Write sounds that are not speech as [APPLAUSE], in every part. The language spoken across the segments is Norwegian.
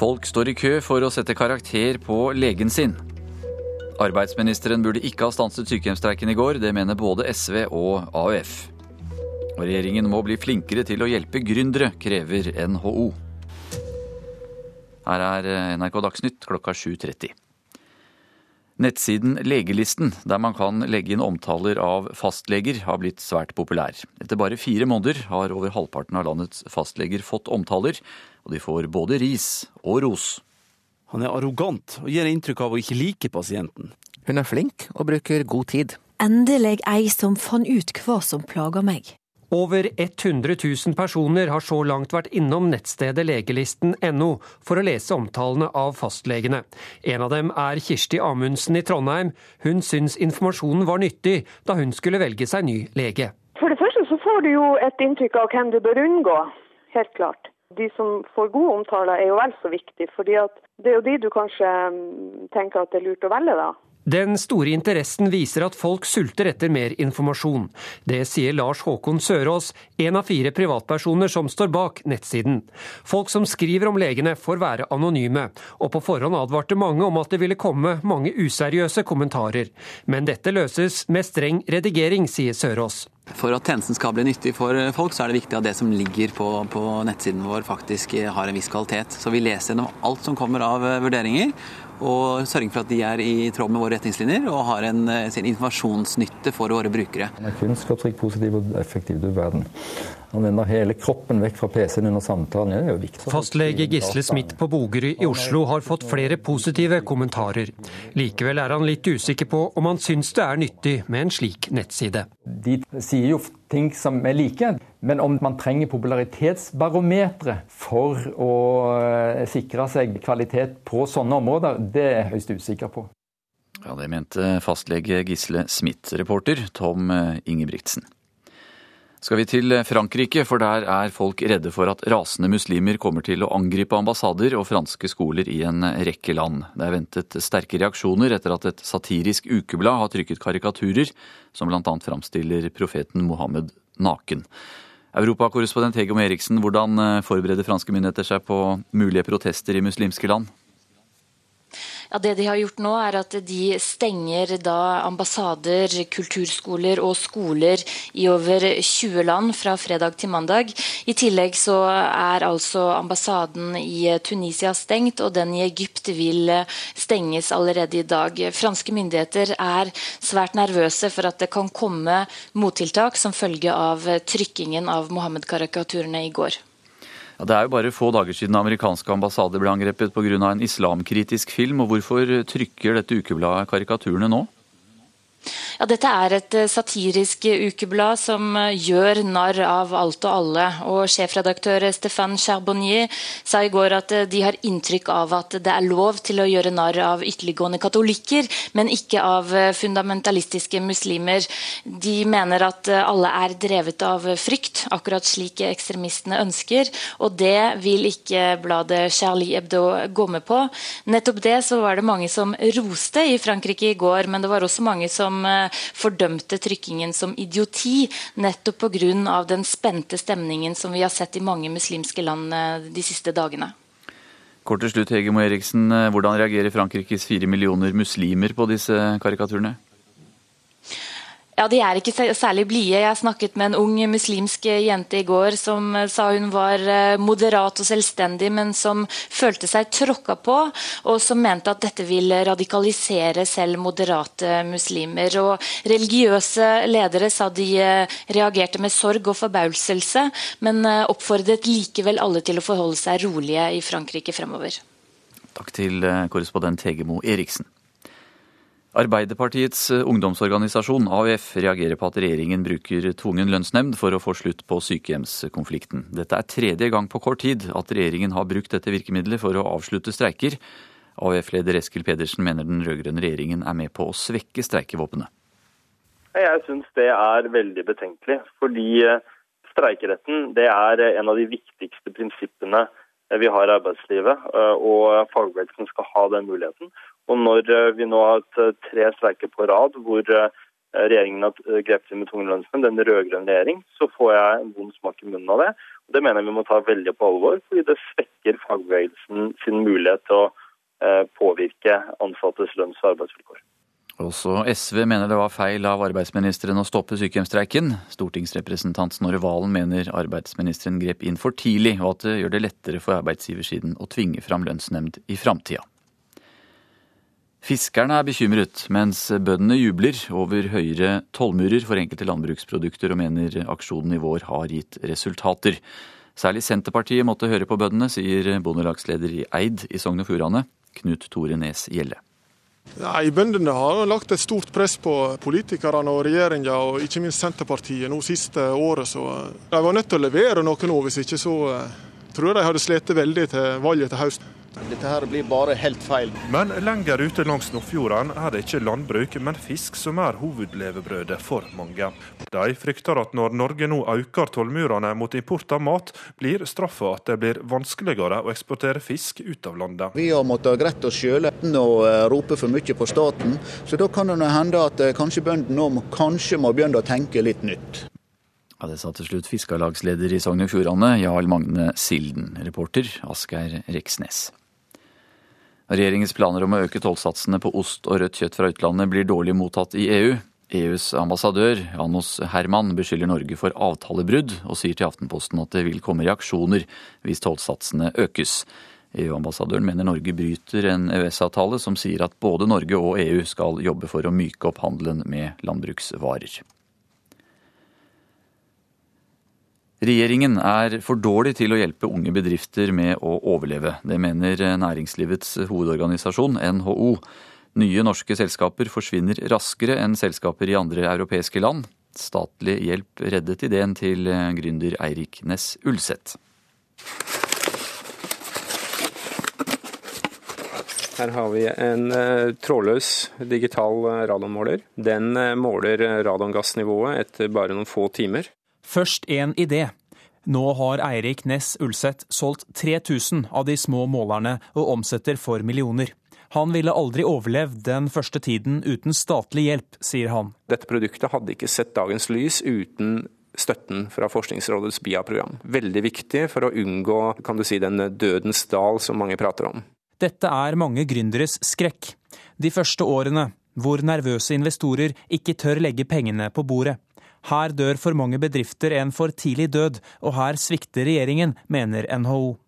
Folk står i kø for å sette karakter på legen sin. Arbeidsministeren burde ikke ha stanset sykehjemsstreiken i går, det mener både SV og AUF. Og regjeringen må bli flinkere til å hjelpe gründere, krever NHO. Her er NRK Dagsnytt klokka 7.30. Nettsiden Legelisten, der man kan legge inn omtaler av fastleger, har blitt svært populær. Etter bare fire måneder har over halvparten av landets fastleger fått omtaler, og de får både ris og ros. Han er arrogant og gir inntrykk av å ikke like pasienten. Hun er flink og bruker god tid. Endelig ei som fant ut hva som plager meg. Over 100 000 personer har så langt vært innom nettstedet legelisten.no for å lese omtalene av fastlegene. En av dem er Kirsti Amundsen i Trondheim. Hun syns informasjonen var nyttig da hun skulle velge seg ny lege. For det første så får du jo et inntrykk av hvem du bør unngå, helt klart. De som får gode omtaler er jo vel så viktig, fordi det er jo de du kanskje mm, tenker at det er lurt å velge, da. Den store interessen viser at folk sulter etter mer informasjon. Det sier Lars Håkon Sørås, en av fire privatpersoner som står bak nettsiden. Folk som skriver om legene får være anonyme, og på forhånd advarte mange om at det ville komme mange useriøse kommentarer. Men dette løses med streng redigering, sier Sørås. For at tjenesten skal bli nyttig for folk, så er det viktig at det som ligger på, på nettsiden vår faktisk har en viss kvalitet. Så vi leser gjennom alt som kommer av vurderinger og sørger for at de er i tråd med våre retningslinjer og har en, eh, sin informasjonsnytte for våre brukere. Er kunnskapsrik, positiv og effektiv, verden. Han vender hele kroppen vekk fra PC-en under samtalen. Det er jo viktig. Fastlege Gisle Smith på Bogerud i Oslo har fått flere positive kommentarer. Likevel er han litt usikker på om han syns det er nyttig med en slik nettside. De sier jo ting som er like, men om man trenger popularitetsbarometre for å eh, sikre seg kvalitet på sånne områder, det er jeg høyst usikker på. Ja, Det mente fastlege Gisle Smith. Reporter Tom eh, Ingebrigtsen skal vi til Frankrike, for der er folk redde for at rasende muslimer kommer til å angripe ambassader og franske skoler i en rekke land. Det er ventet sterke reaksjoner etter at et satirisk ukeblad har trykket karikaturer som bl.a. framstiller profeten Mohammed naken. Europakorrespondent Hegom Eriksen, hvordan forbereder franske myndigheter seg på mulige protester i muslimske land? Ja, Det de har gjort nå, er at de stenger da ambassader, kulturskoler og skoler i over 20 land fra fredag til mandag. I tillegg så er altså ambassaden i Tunisia stengt, og den i Egypt vil stenges allerede i dag. Franske myndigheter er svært nervøse for at det kan komme mottiltak som følge av trykkingen av Mohammed-karikaturene i går. Ja, det er jo bare få dager siden amerikanske ambassader ble angrepet pga. en islamkritisk film. og Hvorfor trykker dette ukebladet karikaturene nå? Ja, Dette er et eh, satirisk ukeblad som eh, gjør narr av alt og alle. Og Sjefredaktør Stéphane Charbonnier sa i går at eh, de har inntrykk av at det er lov til å gjøre narr av ytterliggående katolikker, men ikke av fundamentalistiske muslimer. De mener at alle er drevet av frykt, akkurat slik ekstremistene ønsker. Og det vil ikke bladet Charlie Hebdo gå med på. Nettopp det så var det mange som roste i Frankrike i går, men det var også mange som fordømte trykkingen som idioti, nettopp pga. den spente stemningen som vi har sett i mange muslimske land eh, de siste dagene. Kort til slutt, Hege Moe Eriksen. Eh, hvordan reagerer Frankrikes fire millioner muslimer på disse karikaturene? Ja, De er ikke særlig blide. Jeg snakket med en ung muslimsk jente i går som eh, sa hun var eh, moderat og selvstendig, men som følte seg tråkka på, og som mente at dette vil radikalisere selv moderate muslimer. Og Religiøse ledere sa de eh, reagerte med sorg og forbauselse, men oppfordret likevel alle til å forholde seg rolige i Frankrike fremover. Takk til korrespondent Hegemo Eriksen. Arbeiderpartiets eh, ungdomsorganisasjon AUF reagerer på at regjeringen bruker tvungen lønnsnemnd for å få slutt på sykehjemskonflikten. Dette er tredje gang på kort tid at regjeringen har brukt dette virkemidlet for å avslutte streiker. AUF-leder Eskil Pedersen mener den rød-grønne regjeringen er med på å svekke streikevåpenet. Jeg syns det er veldig betenkelig. Fordi eh, streikeretten er en av de viktigste prinsippene vi har i arbeidslivet. Eh, og fagbevegelsen skal ha den muligheten. Og når eh, vi nå har hatt eh, tre streiker på rad hvor eh, regjeringen har grepet inn med tvungen lønnsmenn, den rød-grønne regjering, så får jeg en vond smak i munnen av det. Og det mener jeg vi må ta veldig på alvor, fordi det svekker fagbevegelsen sin mulighet til å påvirke ansattes lønns- og arbeidsvilkår. Også SV mener det var feil av arbeidsministeren å stoppe sykehjemstreiken. Stortingsrepresentant Snorre Valen mener arbeidsministeren grep inn for tidlig, og at det gjør det lettere for arbeidsgiversiden å tvinge fram lønnsnemnd i framtida. Fiskerne er bekymret, mens bøndene jubler over høyere tollmurer for enkelte landbruksprodukter og mener aksjonen i vår har gitt resultater. Særlig Senterpartiet måtte høre på bøndene, sier bondelagsleder i Eid i Sogn og Fjordane, Knut Tore Nes Gjelle. Nei, Bøndene har lagt et stort press på politikerne og regjeringa, og ikke minst Senterpartiet nå siste året. Så de var nødt til å levere noe nå, hvis ikke så eh, tror jeg de hadde slitt veldig til valget til høsten. Dette her blir bare helt feil. Men lenger ute langs Nordfjorden er det ikke landbruk, men fisk som er hovedlevebrødet for mange. De frykter at når Norge nå øker tollmurene mot import av mat, blir straffa at det blir vanskeligere å eksportere fisk ut av landet. Vi har måttet greie oss sjøl uten å eh, rope for mye på staten, så da kan det hende at eh, kanskje bøndene nå kanskje må begynne å tenke litt nytt. Ja, Det sa til slutt Fiskarlagsleder i Sogn og Fjordane, Jarl Magne Silden. Reporter Asgeir Reksnes. Regjeringens planer om å øke tollsatsene på ost og rødt kjøtt fra utlandet blir dårlig mottatt i EU. EUs ambassadør Janos Herman beskylder Norge for avtalebrudd, og sier til Aftenposten at det vil komme reaksjoner hvis tollsatsene økes. EU-ambassadøren mener Norge bryter en EØS-avtale som sier at både Norge og EU skal jobbe for å myke opp handelen med landbruksvarer. Regjeringen er for dårlig til å hjelpe unge bedrifter med å overleve. Det mener næringslivets hovedorganisasjon, NHO. Nye norske selskaper forsvinner raskere enn selskaper i andre europeiske land. Statlig hjelp reddet ideen til gründer Eirik Næss Ulseth. Her har vi en uh, trådløs digital radonmåler. Den uh, måler radongassnivået etter bare noen få timer. Først en idé. Nå har Eirik Næss Ulseth solgt 3000 av de små målerne og omsetter for millioner. Han ville aldri overlevd den første tiden uten statlig hjelp, sier han. Dette produktet hadde ikke sett dagens lys uten støtten fra Forskningsrådets BIA-program. Veldig viktig for å unngå kan du si, den dødens dal som mange prater om. Dette er mange gründeres skrekk. De første årene, hvor nervøse investorer ikke tør legge pengene på bordet. Her dør for mange bedrifter en for tidlig død, og her svikter regjeringen, mener NHO.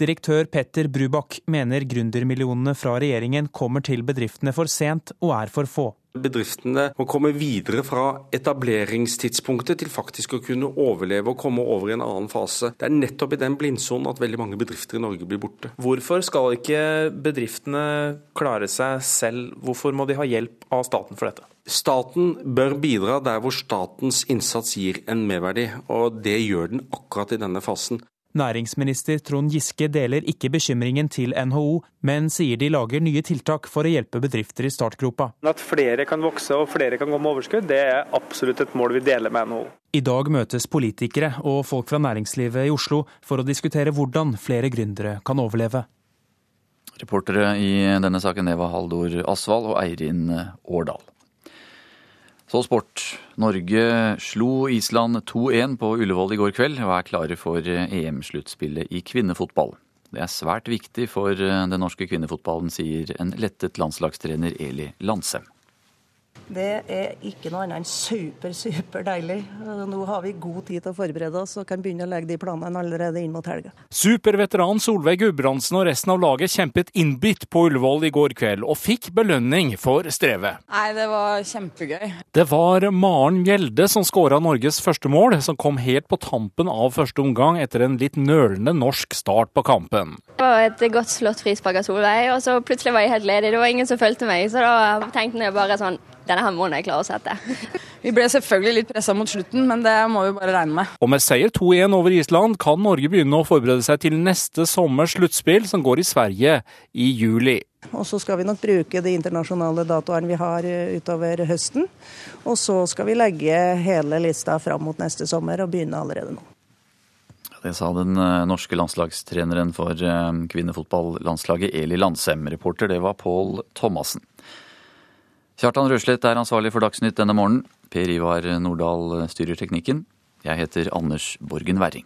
Direktør Petter Brubakk mener gründermillionene fra regjeringen kommer til bedriftene for sent og er for få. Bedriftene må komme videre fra etableringstidspunktet til faktisk å kunne overleve og komme over i en annen fase. Det er nettopp i den blindsonen at veldig mange bedrifter i Norge blir borte. Hvorfor skal ikke bedriftene klare seg selv, hvorfor må de ha hjelp av staten for dette? Staten bør bidra der hvor statens innsats gir en merverdi, og det gjør den akkurat i denne fasen. Næringsminister Trond Giske deler ikke bekymringen til NHO, men sier de lager nye tiltak for å hjelpe bedrifter i startgropa. At flere kan vokse og flere kan gå med overskudd, det er absolutt et mål vi deler med NHO. I dag møtes politikere og folk fra næringslivet i Oslo for å diskutere hvordan flere gründere kan overleve. Reportere i denne saken det var Haldor Asvald og Eirin Årdal. Så sport. Norge slo Island 2-1 på Ullevål i går kveld og er klare for EM-sluttspillet i kvinnefotball. Det er svært viktig for den norske kvinnefotballen, sier en lettet landslagstrener Eli Landsem. Det er ikke noe annet enn super, super deilig. Nå har vi god tid til å forberede oss og kan begynne å legge de planene allerede inn mot helga. Superveteran Solveig Gudbrandsen og resten av laget kjempet innbitt på Ullevål i går kveld, og fikk belønning for strevet. Nei, det var kjempegøy. Det var Maren Gjelde som skåra Norges første mål, som kom helt på tampen av første omgang etter en litt nølende norsk start på kampen. Det var et godt slått frispark av Solveig, og så plutselig var jeg helt ledig. Det var ingen som fulgte meg, så da tenkte jeg bare sånn denne her må jeg klare å sette. [LAUGHS] Vi ble selvfølgelig litt pressa mot slutten, men det må vi bare regne med. Og med seier 2-1 over Island kan Norge begynne å forberede seg til neste sommers sluttspill, som går i Sverige i juli. Og så skal vi nok bruke de internasjonale datoene vi har utover høsten. Og så skal vi legge hele lista fram mot neste sommer og begynne allerede nå. Det sa den norske landslagstreneren for kvinnefotballandslaget Eli Landsem. Reporter det var Pål Thomassen. Kjartan Røslett er ansvarlig for Dagsnytt denne morgenen. Per Ivar Nordahl styrer teknikken. Jeg heter Anders Borgen Werring.